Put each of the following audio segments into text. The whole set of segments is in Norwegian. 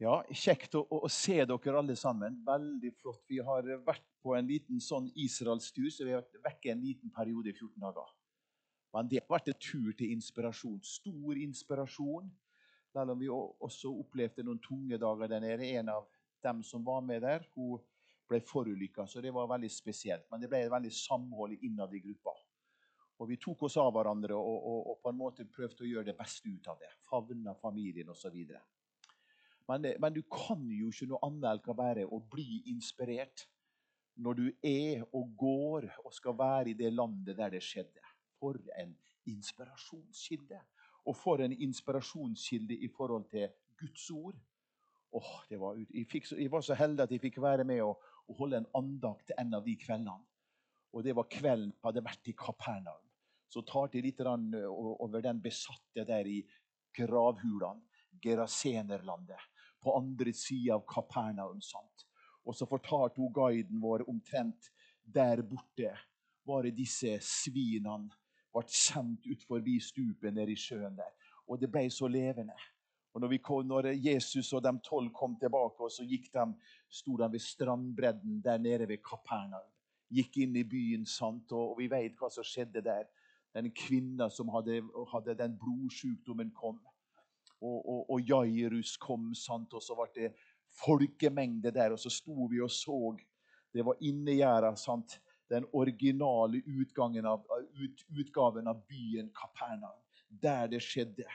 Ja, Kjekt å, å, se dere alle sammen. Veldig flott. Vi har vært på en liten sånn Israelstur, så vi har vært vekke en liten periode i 14 dager. Men det har vært en tur til inspirasjon. Stor inspirasjon. Selv om vi også opplevde noen tunge dager der nede. En av dem som var med der, hun ble forulykka, så det var veldig spesielt. Men det ble et veldig samhold innad i gruppa. Og Vi tok oss av hverandre og, og, og på en måte prøvde å gjøre det beste ut av det. Favna familien osv. Men, men, du kan jo ikke noe annet enn bare å bli inspirert når du er og går og skal være i det landet der det skjedde. For en inspirasjonskilde! Og for en inspirasjonskilde i forhold til Guds ord. Åh, var, jeg, fikk, jeg, var så heldig at jeg fikk være med og, og holde en andakt en av de kveldene. Og det var kvelden jeg hadde vært i Kapernaum. Så tar de litt over den besatte der i gravhulene, Gerasenerlandet på andre sida av Kapernaum. sant? Og så fortalte hun guiden vår omtrent der borte var det disse svinene ble sendt ut forbi stupet nede i sjøen der. Og det ble så levende. Og når, kom, når, Jesus og de tolv kom tilbake, og så gikk de, sto de ved strandbredden der nede ved Kapernaum. Gikk inn i byen, sant? og, vi vet hva som skjedde der. Den kvinna som hadde, hadde den blodsjukdommen, kom og, og, og Jairus kom, sant? og så ble det folkemengde der. Og så sto vi og så. Det var innegjerda. Den originale av, ut, utgaven av byen Kapernaum. Der det skjedde.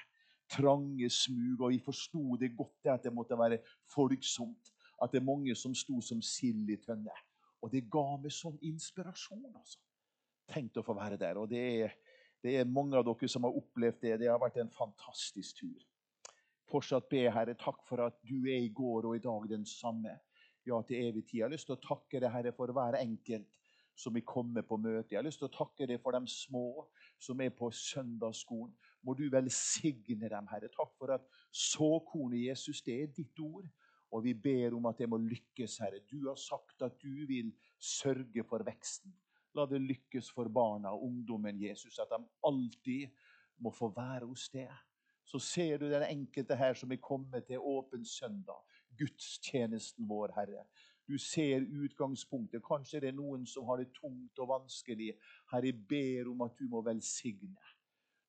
Trange smug. Og vi forsto det godt at det måtte være folksomt. At det er mange som sto som sild i tønne. Og det ga meg sånn inspirasjon. altså. Tenk å få være der. Og det er, det er mange av dere som har opplevd det. Det har vært en fantastisk tur fortsatt be, Herre, takk for at du er i går og i dag den samme. Ja, til evig tid. Jeg har lyst til å takke deg, Herre, for hver enkelt som vil komme på møte. Jeg har lyst til å takke deg for de små som er på søndagsskolen. Må du velsigne dem, Herre. Takk for at såkornet Jesus, det er ditt ord. Og vi ber om at det må lykkes, Herre. Du har sagt at du vil sørge for veksten. La det lykkes for barna og ungdommen, Jesus, at de alltid må få være hos deg så ser du den enkelte her som er kommet til åpen søndag. Gudstjenesten vår, Herre. Du ser utgangspunktet. Kanskje det er noen som har det tungt og vanskelig. Herre, jeg ber om at du må velsigne.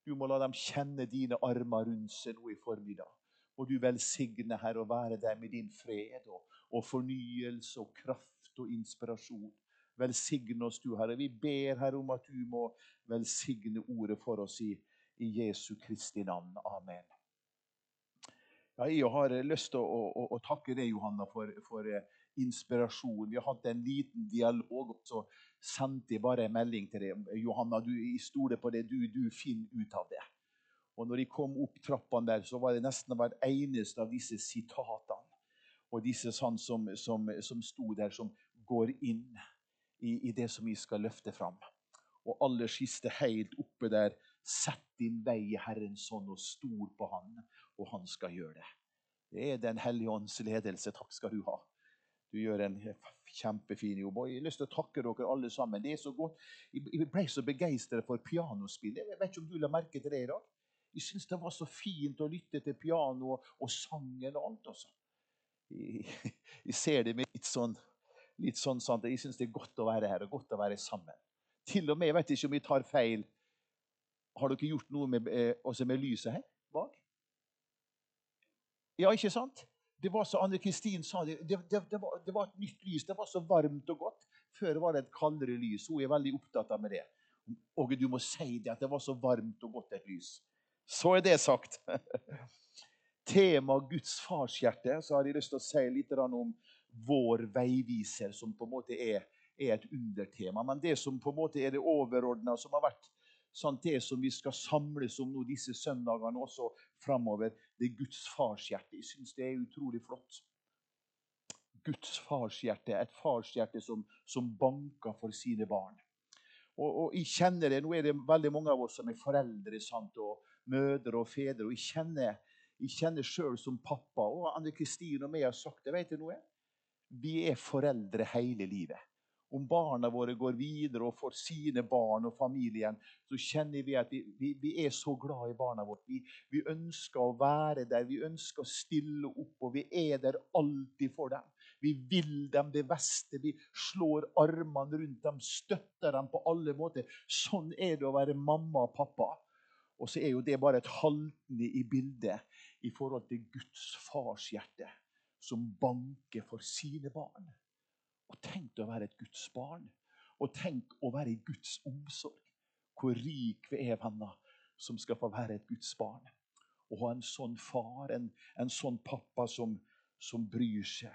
Du må la dem kjenne dine armer rundt seg nå i formiddag. Og du velsigne, Herre, å være der med din fred og, og fornyelse og kraft og inspirasjon. Velsigne oss, du, Herre. Vi ber, Herre, om at du må velsigne ordet for oss i i Jesu Kristi navn. Amen. Ja, jeg har lyst til å, å, å takke deg, Johanna, for, for eh, inspirasjon. Vi har hatt en liten dialog, og så sendte jeg bare en melding til deg. Johanna, du, jeg stoler på det. Du, du finner ut av det. Og når jeg kom opp trappene der, så var det nesten hver eneste av disse sitatene og disse sånn som, som, som sto der, som går inn i, i det som vi skal løfte fram. Og aller siste, helt oppe der, Sett din vei i Herrens hånd og stol på Han, og Han skal gjøre det. Det er Den hellige ånds ledelse. Takk skal du ha. Du gjør en kjempefin jobb. Og Jeg har lyst til å takke dere alle sammen. Det er så godt. Jeg ble så begeistret for pianospill. Jeg vet ikke om du la merke til det i dag? Jeg syns det var så fint å lytte til piano og sangen og alt. Også. Jeg, jeg ser det med litt sånn, litt sånn sant? Jeg syns det er godt å være her og godt å være sammen. Til og med, Jeg vet ikke om jeg tar feil, har dere gjort noe med, eh, med lyset her bak? Ja, ikke sant? Det var så Anne Kristin sa det, det, det, det, var, det, var, et nytt lys. Det var så varmt og godt. Før var det et kaldere lys. Hun er veldig opptatt av det. Og du må si det, at det var så varmt og godt et lys. Så er det sagt. Tema Guds farshjerte. Så har jeg lyst til å si litt om vår veiviser, som på en måte er, er et undertema. Men det som på en måte er det overordna, som har vært sånn det som vi skal samles om nå disse søndagene også framover, det er Guds farshjerte. Jeg syns det er utrolig flott. Guds farshjerte, et farshjerte som, som banker for sine barn. Og, og, jeg kjenner det, Nå er det veldig mange av oss som er foreldre sant, og mødre og fedre. og Jeg kjenner, jeg kjenner sjøl som pappa, og Anne Kristin og meg har sagt det. vet du noe? Vi er foreldre hele livet. Om barna våre går videre og får sine barn og familien, så kjenner vi at vi, vi, vi er så glad i barna våre. Vi, vi, ønsker å være der, vi ønsker å stille opp, og vi er der alltid for dem. Vi vil dem det beste. Vi slår armene rundt dem, støtter dem på alle måter. Sånn er det å være mamma og pappa. Og så er jo det bare et haltende i bildet i forhold til Guds fars hjerte, som banker for sine barn. Og tenk å være et Guds barn. Og tenk å være i Guds omsorg. Hvor rik vi er, venner, som skal få være et Guds barn. Og ha en sånn far, en, en sånn pappa som, som bryr seg.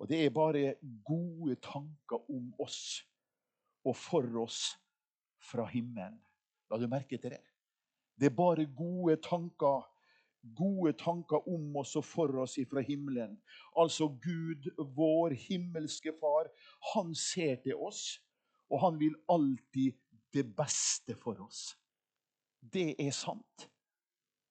Og det er bare gode tanker om oss og for oss fra himmelen. La du merke til det? Det er bare gode tanker gode tanker om oss og for oss ifra himmelen. Altså Gud, vår himmelske Far, han ser til oss, og han vil alltid det beste for oss. Det er sant.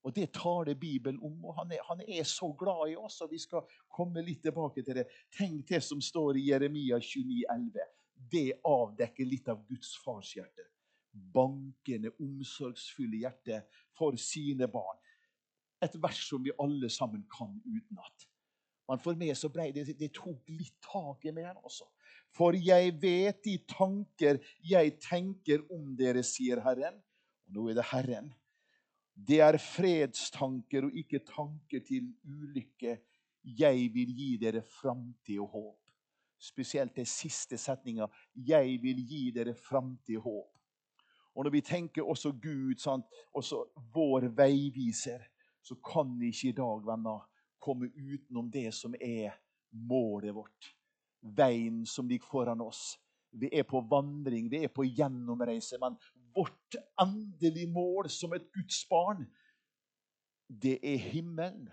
Og Det taler Bibelen om. og han er, han er, så glad i oss, og vi skal komme litt tilbake til det. Tenk det som står i Jeremia 29, 29,11. Det avdekker litt av Guds farshjerte bankende, omsorgsfulle hjerte for sine barn. Et vers som vi alle sammen kan utenat. Men for meg så ble det, det tok litt tak i meg også. For jeg vet de tanker jeg tenker om dere, sier Herren. Og nå er det Herren. Det er fredstanker og ikke tanker til ulykke. Jeg vil gi dere framtid og håp. Spesielt den siste setninga. Jeg vil gi dere framtid og håp. Og når vi tenker også Gud, sant? også vår veiviser, så kan vi ikke i dag venner, komme utenom det som er målet vårt. Veien som ligger foran oss. Vi er på vandring, vi er på gjennomreise. Men vårt endelige mål som et Guds barn, det er himmelen.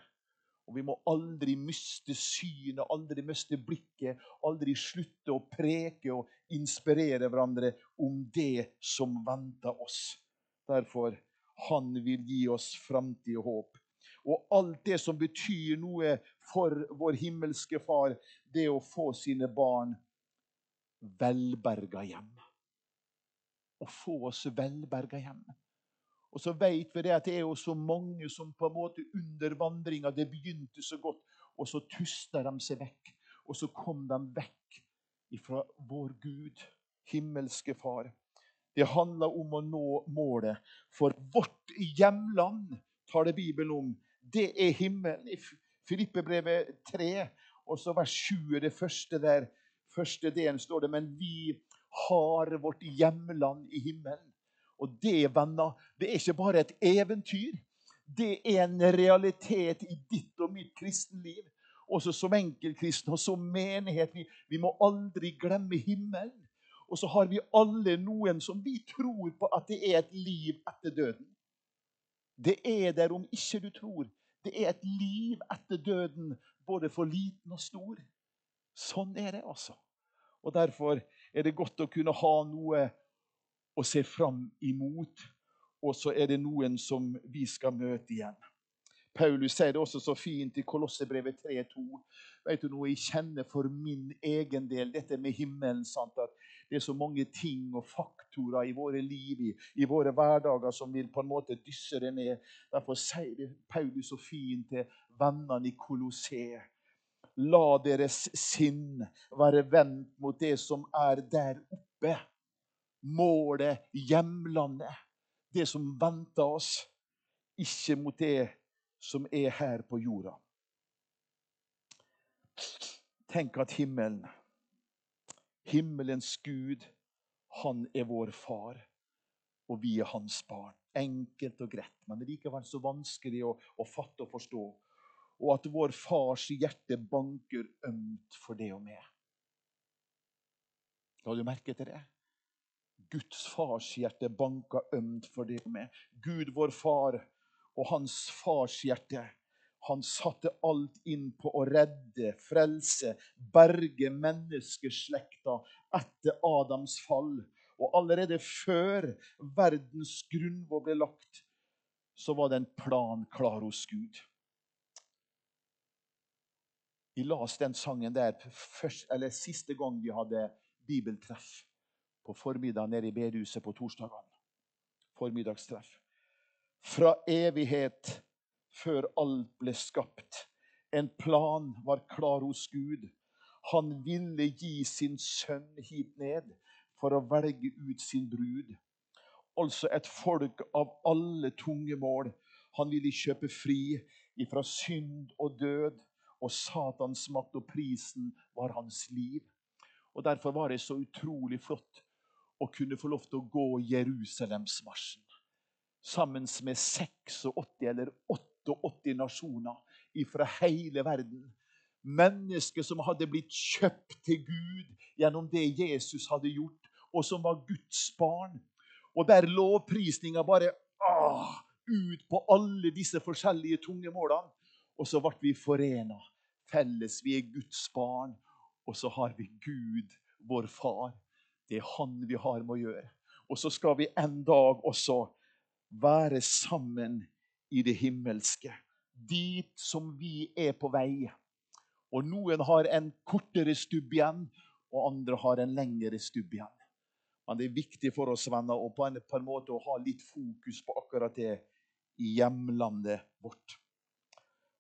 Og Vi må aldri miste synet, aldri miste blikket, aldri slutte å preke og inspirere hverandre om det som venter oss. Derfor han vil gi oss framtid og håp. Og alt det som betyr noe for vår himmelske Far, det å få sine barn velberga hjem. Å få oss velberga hjem. Og så vet vi det at det er jo så mange som på en måte under vandringa Det begynte så godt, og så tusta de seg vekk. Og så kom de vekk ifra vår Gud, himmelske Far. Det handler om å nå målet. For vårt hjemland, tar det Bibelen om, det er himmelen. I Filippebrevet 3, og så vers 7 det første der. Første delen står det, men vi har vårt hjemland i himmelen. Og det, venner, det er ikke bare et eventyr. Det er en realitet i ditt og mitt kristenliv. Også som enkeltkristne og som menighet. Vi, vi må aldri glemme himmelen. Og så har vi alle noen som vi tror på at det er et liv etter døden. Det er der om ikke du tror. Det er et liv etter døden, både for liten og stor. Sånn er det, altså. Og Derfor er det godt å kunne ha noe å se fram imot. Og så er det noen som vi skal møte igjen. Paulus sier det også så fint i Kolossebrevet 3,2. Vet du noe jeg kjenner for min egen del, dette med himmelen? sant, at Det er så mange ting og faktorer i våre liv, i, i våre hverdager, som vil på en måte dysse det ned. Derfor sier Paulus så fint til vennene i Kolosseet. La deres sinn være vendt mot det som er der oppe målet, hjemlandet. Det som venter oss, ikke mot det som er her på jorda. Tenk at himmelen, himmelens Gud, han er vår far, og vi er hans barn. Enkelt og greit, men likevel så vanskelig å, å fatte og forstå. Og at vår fars hjerte banker ømt for det og meg. La du merke til det? Guds fars hjerte banka ømt for det og med. Gud, vår far, og hans farshjerte. Han satte alt inn på å redde, frelse, berge menneskeslekta etter Adams fall. Og allerede før verdens grunnvoll ble lagt, så var det en plan klar hos Gud. Vi las den sangen der først, eller siste gang vi hadde bibeltreff på formiddagen nede i bedehuset på torsdagene. Formiddagstreff. Fra evighet før alt ble skapt. En plan var klar hos Gud. Han ville gi sin sønn hit ned for å velge ut sin brud. Altså et folk av alle tunge mål. Han ville kjøpe fri ifra synd og død og Satans makt, og prisen var hans liv. Og Derfor var det så utrolig flott å kunne få lov til å gå Jerusalemsmarsjen sammen med 86 eller 88 nasjoner fra hele verden. Mennesker som hadde blitt kjøpt til Gud gjennom det Jesus hadde gjort, og som var Guds barn. Og der lovprisninga bare ah, ut på alle disse forskjellige tunge målene. Og så ble vi forena. Felles. Vi er Guds barn. Og så har vi Gud, vår far. Det er Han vi har med å gjøre. Og så skal vi en dag også være sammen i det himmelske. Dit som vi er på vei. Og noen har en kortere stubb igjen, og andre har en lengre stubb igjen. Men det er viktig for oss venner og på en, på en måte å ha litt fokus på akkurat det i hjemlandet vårt.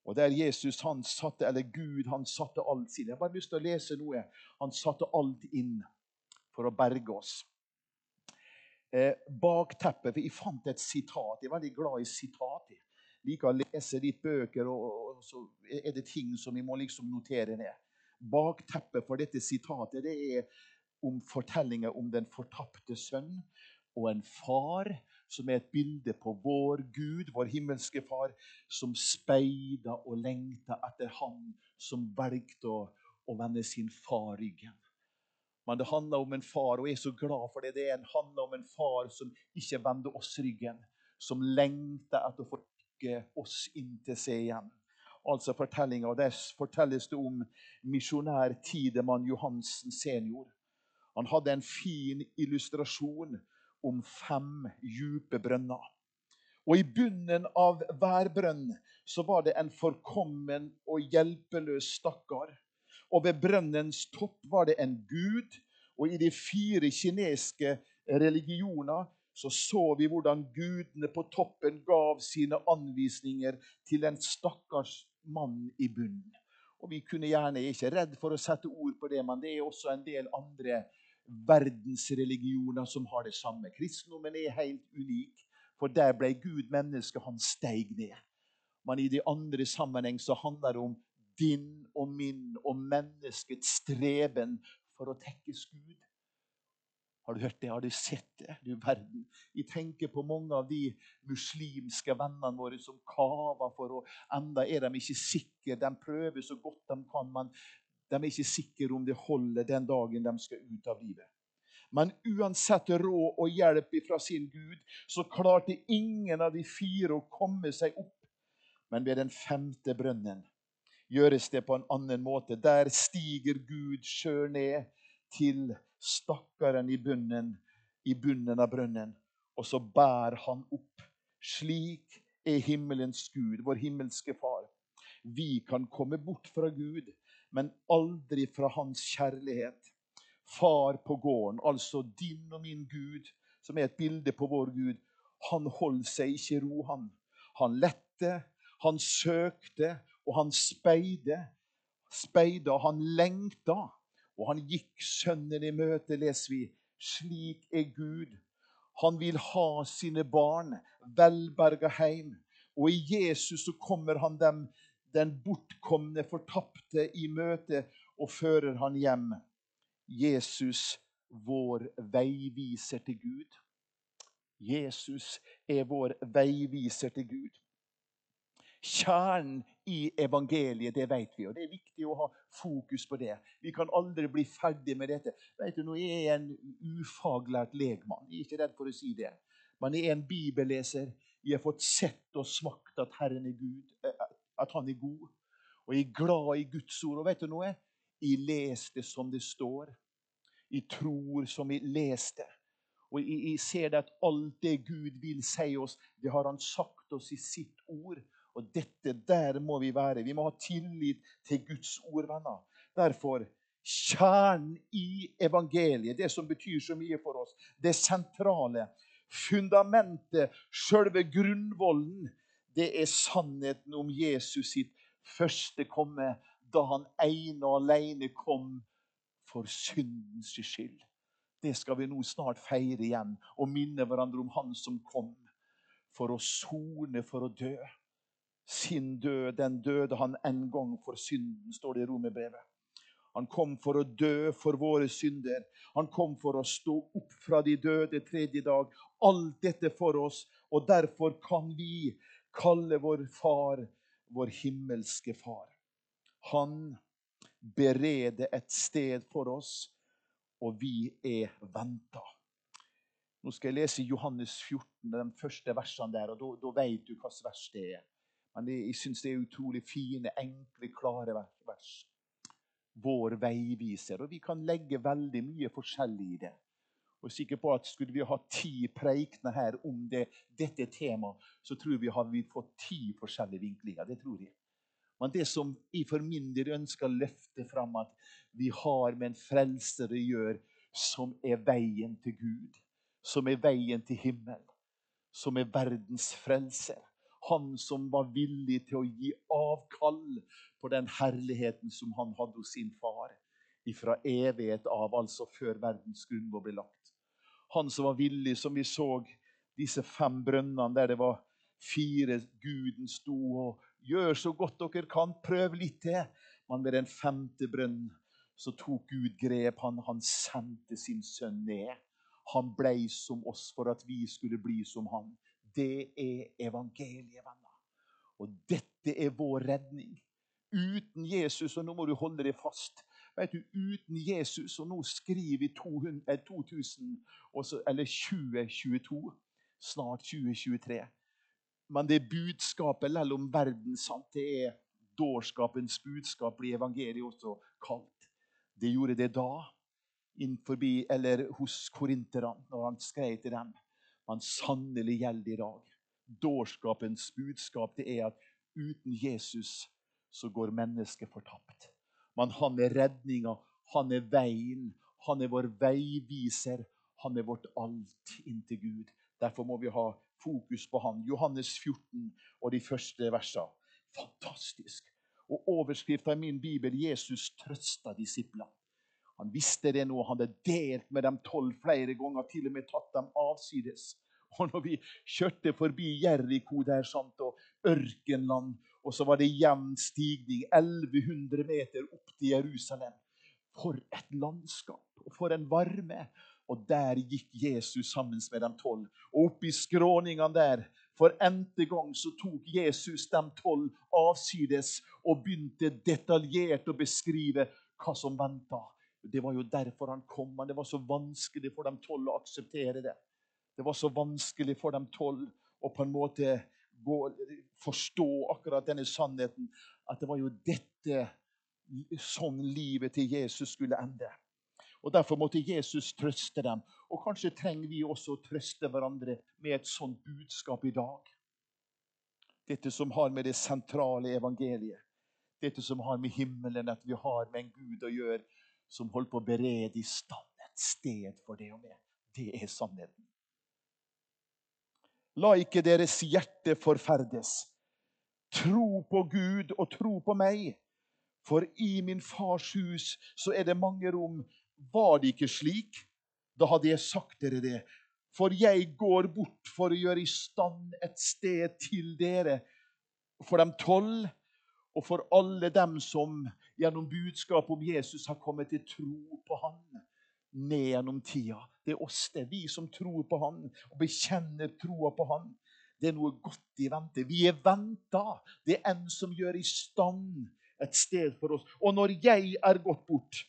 Og der Jesus han satte, eller Gud han satte alt sin. Jeg har bare lyst til å lese noe. Han satte alt inn for å berge oss. Eh, bakteppet, for Jeg fant et sitat. Jeg er veldig glad i sitat. Jeg liker å lese litt bøker, og, og, så er det ting som vi må liksom notere ned. Bakteppet for dette sitatet det er om fortellinga om den fortapte sønn og en far som er et bilde på vår Gud, vår himmelske far, som speida og lengta etter han som valgte å, å vende sin far ryggen. Men det handler om en far, og jeg er så glad for det. Det handler om en far som ikke vender oss ryggen, som lengter etter å få oss inn til seg igjen. Altså fortellinga, Der fortelles det om misjonær Tidemann Johansen senior. Han hadde en fin illustrasjon om fem djupe brønner. Og i bunnen av hver brønn så var det en forkommen og hjelpeløs stakkar. Og ved brønnens topp var det en gud. Og i de fire kinesiske religioner så så vi hvordan gudene på toppen gav sine anvisninger til en stakkars mann i bunnen. Og Vi kunne gjerne ikke redd for å sette ord på det, men det er også en del andre verdensreligioner som har det samme. Kristendommen er helt unik, for der ble Gud menneske. Han steig ned. Men i de andre sammenheng så handler det om din og min og menneskets streben for å tekkes Gud. Har du hørt det? Har du sett det? Du verden. Jeg tenker på mange av de muslimske vennene våre som kaver for å Enda er de ikke sikre. De prøver så godt de kan, men de er ikke sikre om det holder den dagen de skal ut av livet. Men uansett råd og hjelp fra sin Gud, så klarte ingen av de fire å komme seg opp. Men ved den femte brønnen gjøres det på en annen måte. Der stiger Gud sjøl ned til stakkaren i bunnen, i bunnen av brønnen, og så bærer han opp. Slik er himmelens Gud, vår himmelske Far. Vi kan komme bort fra Gud men aldri fra hans kjærlighet. Far på gården, altså din og min Gud, som er et bilde på vår Gud, han holdt seg ikke i ro, han. Han lette, han søkte, og han speide. Speida, han lengta, og han gikk sønnen i møte, leser vi. Slik er Gud. Han vil ha sine barn velberga hjem. Og i Jesus så kommer han dem den bortkomne, fortapte i møte og fører han hjem. Jesus, vår veiviser til Gud. Jesus er vår veiviser til Gud. Kjernen i evangeliet, det vet vi, og det er viktig å ha fokus på det. Vi kan aldri bli ferdig med dette. Vet du, Nå er jeg en ufaglært legmann. Jeg er ikke redd for å si det. Men jeg er en bibelleser. Jeg har fått sett og smakt at Herren er Gud, eh, at han er god. Og jeg er glad i Guds ord. Og vet du noe? Jeg leser det som det står. Jeg tror som jeg leser det. Og jeg, jeg ser det at alt det Gud vil si oss, det har han sagt oss i sitt ord. Og dette, der må vi være. Vi må ha tillit til Guds ord, venner. Derfor kjernen i evangeliet, det som betyr så mye for oss, det sentrale, fundamentet, sjølve grunnvollen, det er sannheten om Jesus sitt første komme, da han ene og alene kom for syndens skyld. Det skal vi nå snart feire igjen og minne hverandre om Han som kom for å sone, for å dø. Sin død, den døde han en gang for synden, står det i Romerbrevet. Han kom for å dø for våre synder. Han kom for å stå opp fra de døde tredje dag. Alt dette for oss, og derfor kan vi kalle vår far vår himmelske far. Han bereder et sted for oss, og vi er venta. Nå skal jeg lese Johannes 14, de første versene der, og da vet du hvilket vers det er. Men jeg syns det er utrolig fine, enkle, klare vers. Vår veiviser. Og vi kan legge veldig mye forskjellig i det. Og er sikker på at Skulle vi ha ti preikener her om det, dette temaet, så tror vi har vi fått ti forskjellige vinklinger. Det tror jeg. Men det som jeg for min del ønsker å løfte fram, at vi har med en frelser å gjøre som er veien til Gud. Som er veien til himmelen. Som er verdens frelser. Han som var villig til å gi avkall på den herligheten som han hadde hos sin far. ifra evighet av, altså før verdens grunnlov ble lagt. Han som var villig, som vi så disse fem brønnene der det var fire Guden sto og Gjør så godt dere kan. Prøv litt til. Men ved den femte brønnen så tok Gud grep. Han, han sendte sin sønn ned. Han blei som oss for at vi skulle bli som han. Det er evangeliet, venner. Og dette er vår redning. Uten Jesus, og nå må du holde deg fast vet du, Uten Jesus, og nå skriver vi 200, 2000, eller 2022, snart 2023 men det budskapet mellom verden sant, det er dårskapens budskap, blir evangeliet også kalt. Det gjorde det da forbi, eller hos korinterne, når han skrev til dem. Men sannelig gjelder i dag. Dårskapens budskap det er at uten Jesus så går mennesket fortapt. Men han er redninga, han er veien, han er vår veiviser. Han er vårt alt inntil Gud. Derfor må vi ha fokus på han. Johannes 14 og de første versene. Fantastisk. Og Overskrifta i min bibel 'Jesus trøsta disiplene'. Han visste det nå. Han hadde delt med dem tolv flere ganger, til og med tatt dem avsides. Og når vi kjørte forbi Jeriko der, sant, og ørkenland, og så var det jevn stigning, 1100 meter opp til Jerusalem. For et landskap, og for en varme. Og der gikk Jesus sammen med de tolv. Og oppi skråningene der, for n-te gang, så tok Jesus de tolv avsides og begynte detaljert å beskrive hva som venta. Det var jo derfor han kom. Men det var så vanskelig for de tolv å akseptere det. Det var så vanskelig for de tolv å på en måte gå, forstå akkurat denne sannheten. At det var jo dette sånn livet til Jesus skulle ende. Og Derfor måtte Jesus trøste dem. Og kanskje trenger vi også å trøste hverandre med et sånt budskap i dag. Dette som har med det sentrale evangeliet, dette som har med himmelen at vi har med en Gud å gjøre, som holder på å berede i stand et sted for det og meg. Det er sannheten. La ikke deres hjerte forferdes. Tro på Gud og tro på meg. For i min fars hus så er det mange rom. Var det ikke slik, da hadde jeg sagt dere det. For jeg går bort for å gjøre i stand et sted til dere, for de tolv og for alle dem som gjennom budskapet om Jesus har kommet til tro på Han ned gjennom tida. Det er oss, det er vi som tror på Han og bekjenner troa på Han. Det er noe godt i vente. Vi er venta. Det er en som gjør i stand et sted for oss. Og når jeg er gått bort,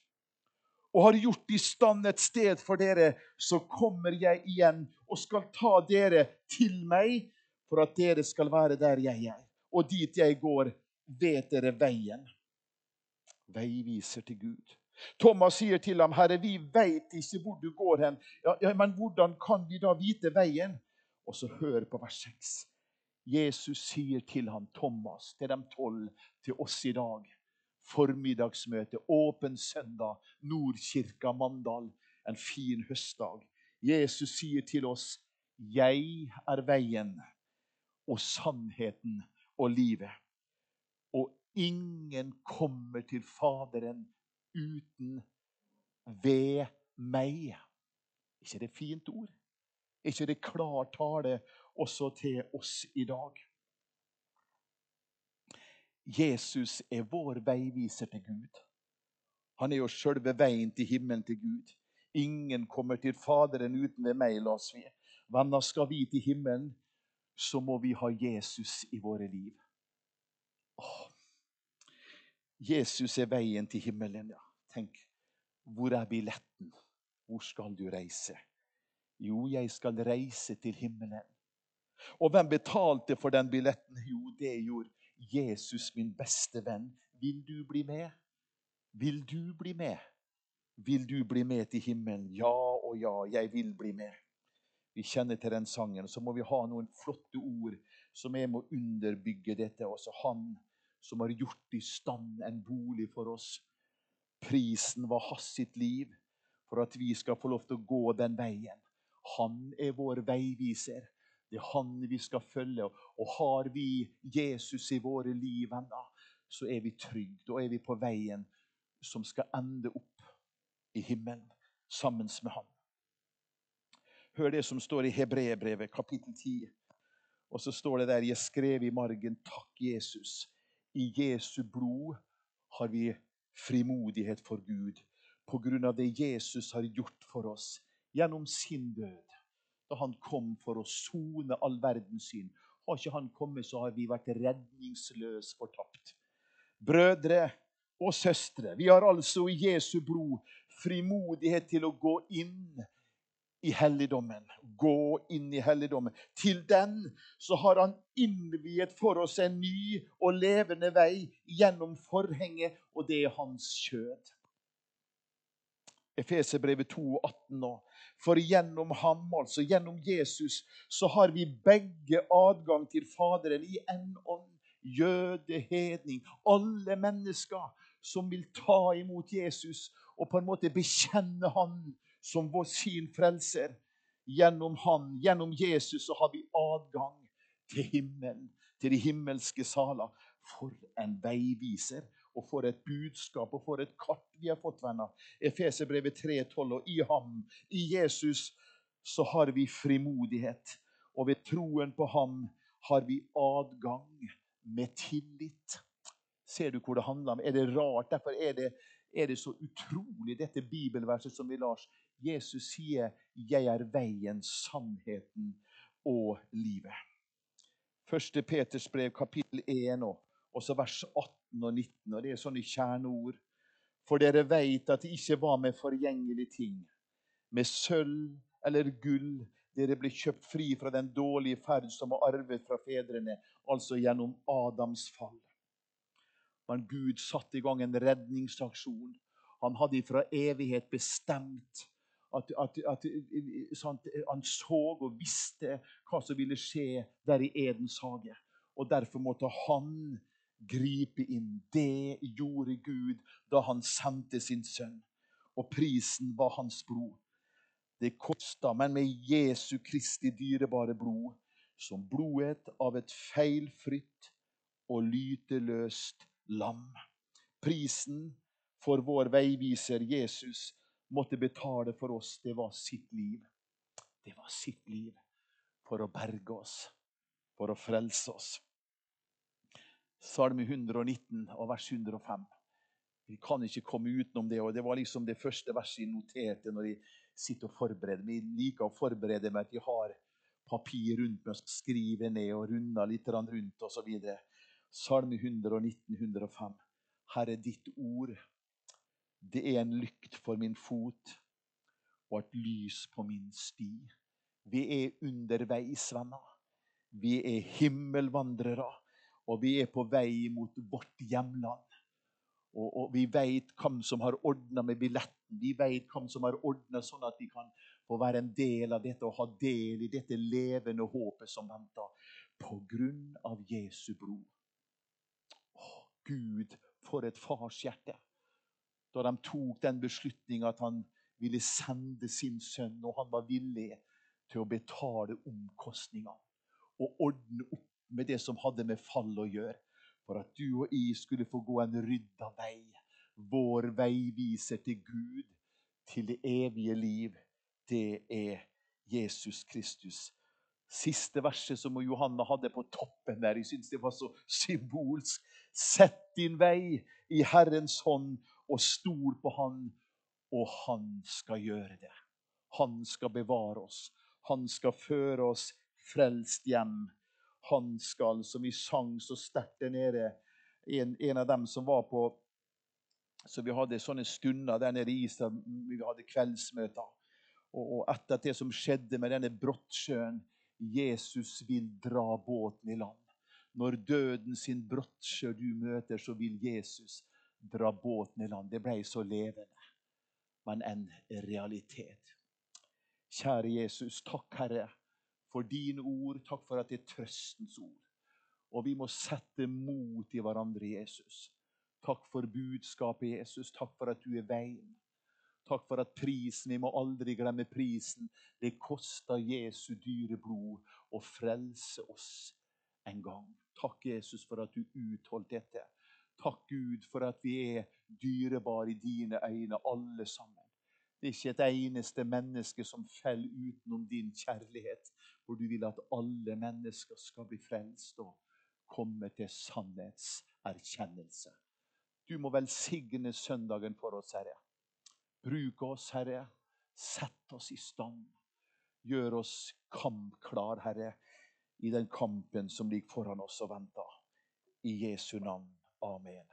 og har gjort i stand et sted for dere, så kommer jeg igjen og skal ta dere til meg, for at dere skal være der jeg er. Og dit jeg går, vet dere veien. Veiviser til Gud. Thomas sier til ham, 'Herre, vi veit ikke hvor du går hen.' Ja, ja, Men hvordan kan vi da vite veien? Og så hør på vers 6. Jesus sier til ham, Thomas, til de tolv, til oss i dag formiddagsmøte, åpen søndag, Nordkirka Mandal, en fin høstdag. Jesus sier til oss, 'Jeg er veien og sannheten og livet'. Ingen kommer til Faderen uten ved meg. ikke det fint ord? ikke det klar tale også til oss i dag? Jesus er vår veiviser til Gud. Han er jo sjølve veien til himmelen til Gud. Ingen kommer til Faderen uten ved meg, la oss vi. Venner, skal vi til himmelen, så må vi ha Jesus i våre liv. Åh. Jesus er veien til himmelen, ja. Tenk, hvor er billetten? Hvor skal du reise? Jo, jeg skal reise til himmelen. Og hvem betalte for den billetten? Jo, det gjorde Jesus, min beste venn. Vil du bli med? Vil du bli med? Vil du bli med til himmelen? Ja og ja, jeg vil bli med. Vi kjenner til den sangen. Så må vi ha noen flotte ord som er med å underbygge dette. Også han som har gjort i stand en bolig for oss. Prisen var hans sitt liv for at vi skal få lov til å gå den veien. Han er vår veiviser. Det er han vi skal følge. Og har vi Jesus i våre liv ennå, så er vi trygge. Da er vi på veien som skal ende opp i himmelen sammen med ham. Hør det som står i Hebreerbrevet, kapittel 10. Og så står det der Jeg skrev i margen Takk, Jesus. I Jesu blod har vi frimodighet for Gud på grunn av det Jesus har gjort for oss gjennom sin død. Da han kom for å sone all verdens synd. Har ikke han kommet, så har vi vært redningsløs fortapt. Brødre, og søstre. Vi har altså i Jesu blod frimodighet til å gå inn i helligdommen. Gå inn i helligdommen. Til den så har han innviet for oss en ny og levende vei gjennom forhenget, og det er hans kjød. Efeserbrevet 2, 18 nå. For gjennom ham, altså gjennom Jesus, så har vi begge adgang til Faderen i en ånd. Jøde, hedning, alle mennesker som vil ta imot Jesus og på en måte bekjenne han som vår sin frelser. Gjennom han, gjennom Jesus, så har vi adgang til himmelen, til de himmelske saler. For en veiviser, og for et budskap og for et kart vi har fått, venner. Efeserbrevet 3,12. Og i ham, i Jesus, så har vi frimodighet. Og ved troen på ham har vi adgang med tillit. Ser du hvor det handler om? Er det rart? Derfor er det, er det så utrolig, dette bibelverset som vi lar Jesus sier 'Jeg er veien, sannheten og livet'. Første Peters brev, kapittel 1, og så vers 18 og 19. og Det er sånne kjerneord. For dere veit at det ikke var med forgjengelige ting, med sølv eller gull, dere ble kjøpt fri fra den dårlige ferd som var arvet fra fedrene, altså gjennom Adams fall. Men Gud satte i gang en redningsaksjon. Han hadde fra evighet bestemt at, at, at sant, Han så og visste hva som ville skje der i Edens hage. Og Derfor måtte han gripe inn. Det gjorde Gud da han sendte sin sønn. Og prisen var hans blod. Det kosta, men med Jesu Kristi dyrebare blod, som blodet av et feilfritt og lyteløst lam. Prisen for vår veiviser Jesus måtte betale for oss, det var sitt liv. Det var sitt liv for å berge oss, for å frelse oss. Salme 119 og vers 105. Vi kan ikke komme utenom det. og Det var liksom det første verset jeg noterte når jeg sitter og forbereder meg. Jeg liker å forberede meg at jeg har papir rundt meg skriver ned og runder litt rundt osv. Salme 119, 105. Herre, ditt ord, det er en lykt for min fot og et lys på min sti. Vi er underveis, venner. Vi er himmelvandrere, og vi er på vei mot vårt hjemland. Og, og vi veit hvem som har ordna med billetten. Vi veit hvem som har ordna sånn at vi kan få være en del av dette og ha del i dette levende håpet som venter. På grunn av Jesu blod. Gud, for et farshjerte. Da de tok den beslutninga at han ville sende sin sønn, og han var villig til å betale omkostningene og ordne opp med det som hadde med fall å gjøre, for at du og jeg skulle få gå en rydda vei, vår veiviser til Gud, til det evige liv. Det er Jesus Kristus. Siste verset som Johanna hadde på toppen der, jeg syns det var så symbolsk. Sett din vei i Herrens hånd og stol på Han, og Han skal gjøre det. Han skal bevare oss. Han skal føre oss frelst hjem. Han skal, som vi sang så sterkt der nede, en, en, av dem som var på Så vi hadde sånne stunder der nede i Israel. Vi hadde kveldsmøter. Og, og etter det som skjedde med denne brottsjøen Jesus vil dra båten i land. Når døden sin brottsjø du møter, så vil Jesus dra båten i land. Det ble så levende, men en realitet. Kjære Jesus, takk, Herre, for dine ord. Takk for at det er trøstens ord. Og vi må sette mot i hverandre, Jesus. Takk for budskapet, Jesus. Takk for at du er veien. Takk for at prisen Vi må aldri glemme prisen. Det kosta Jesu dyre blod å frelse oss en gang. Takk, Jesus, for at du utholdt dette. Takk, Gud, for at vi er dyrebare i dine øyne, alle sammen. Det er ikke et eneste menneske som faller utenom din kjærlighet, hvor du vil at alle mennesker skal bli frelst og komme til sannhetserkjennelse. Du må velsigne søndagen for oss, Herre. Bruk oss, Herre. Sett oss i stand. Gjør oss kampklar, Herre, i den kampen som ligger foran oss og venter. I Jesu navn. Amen.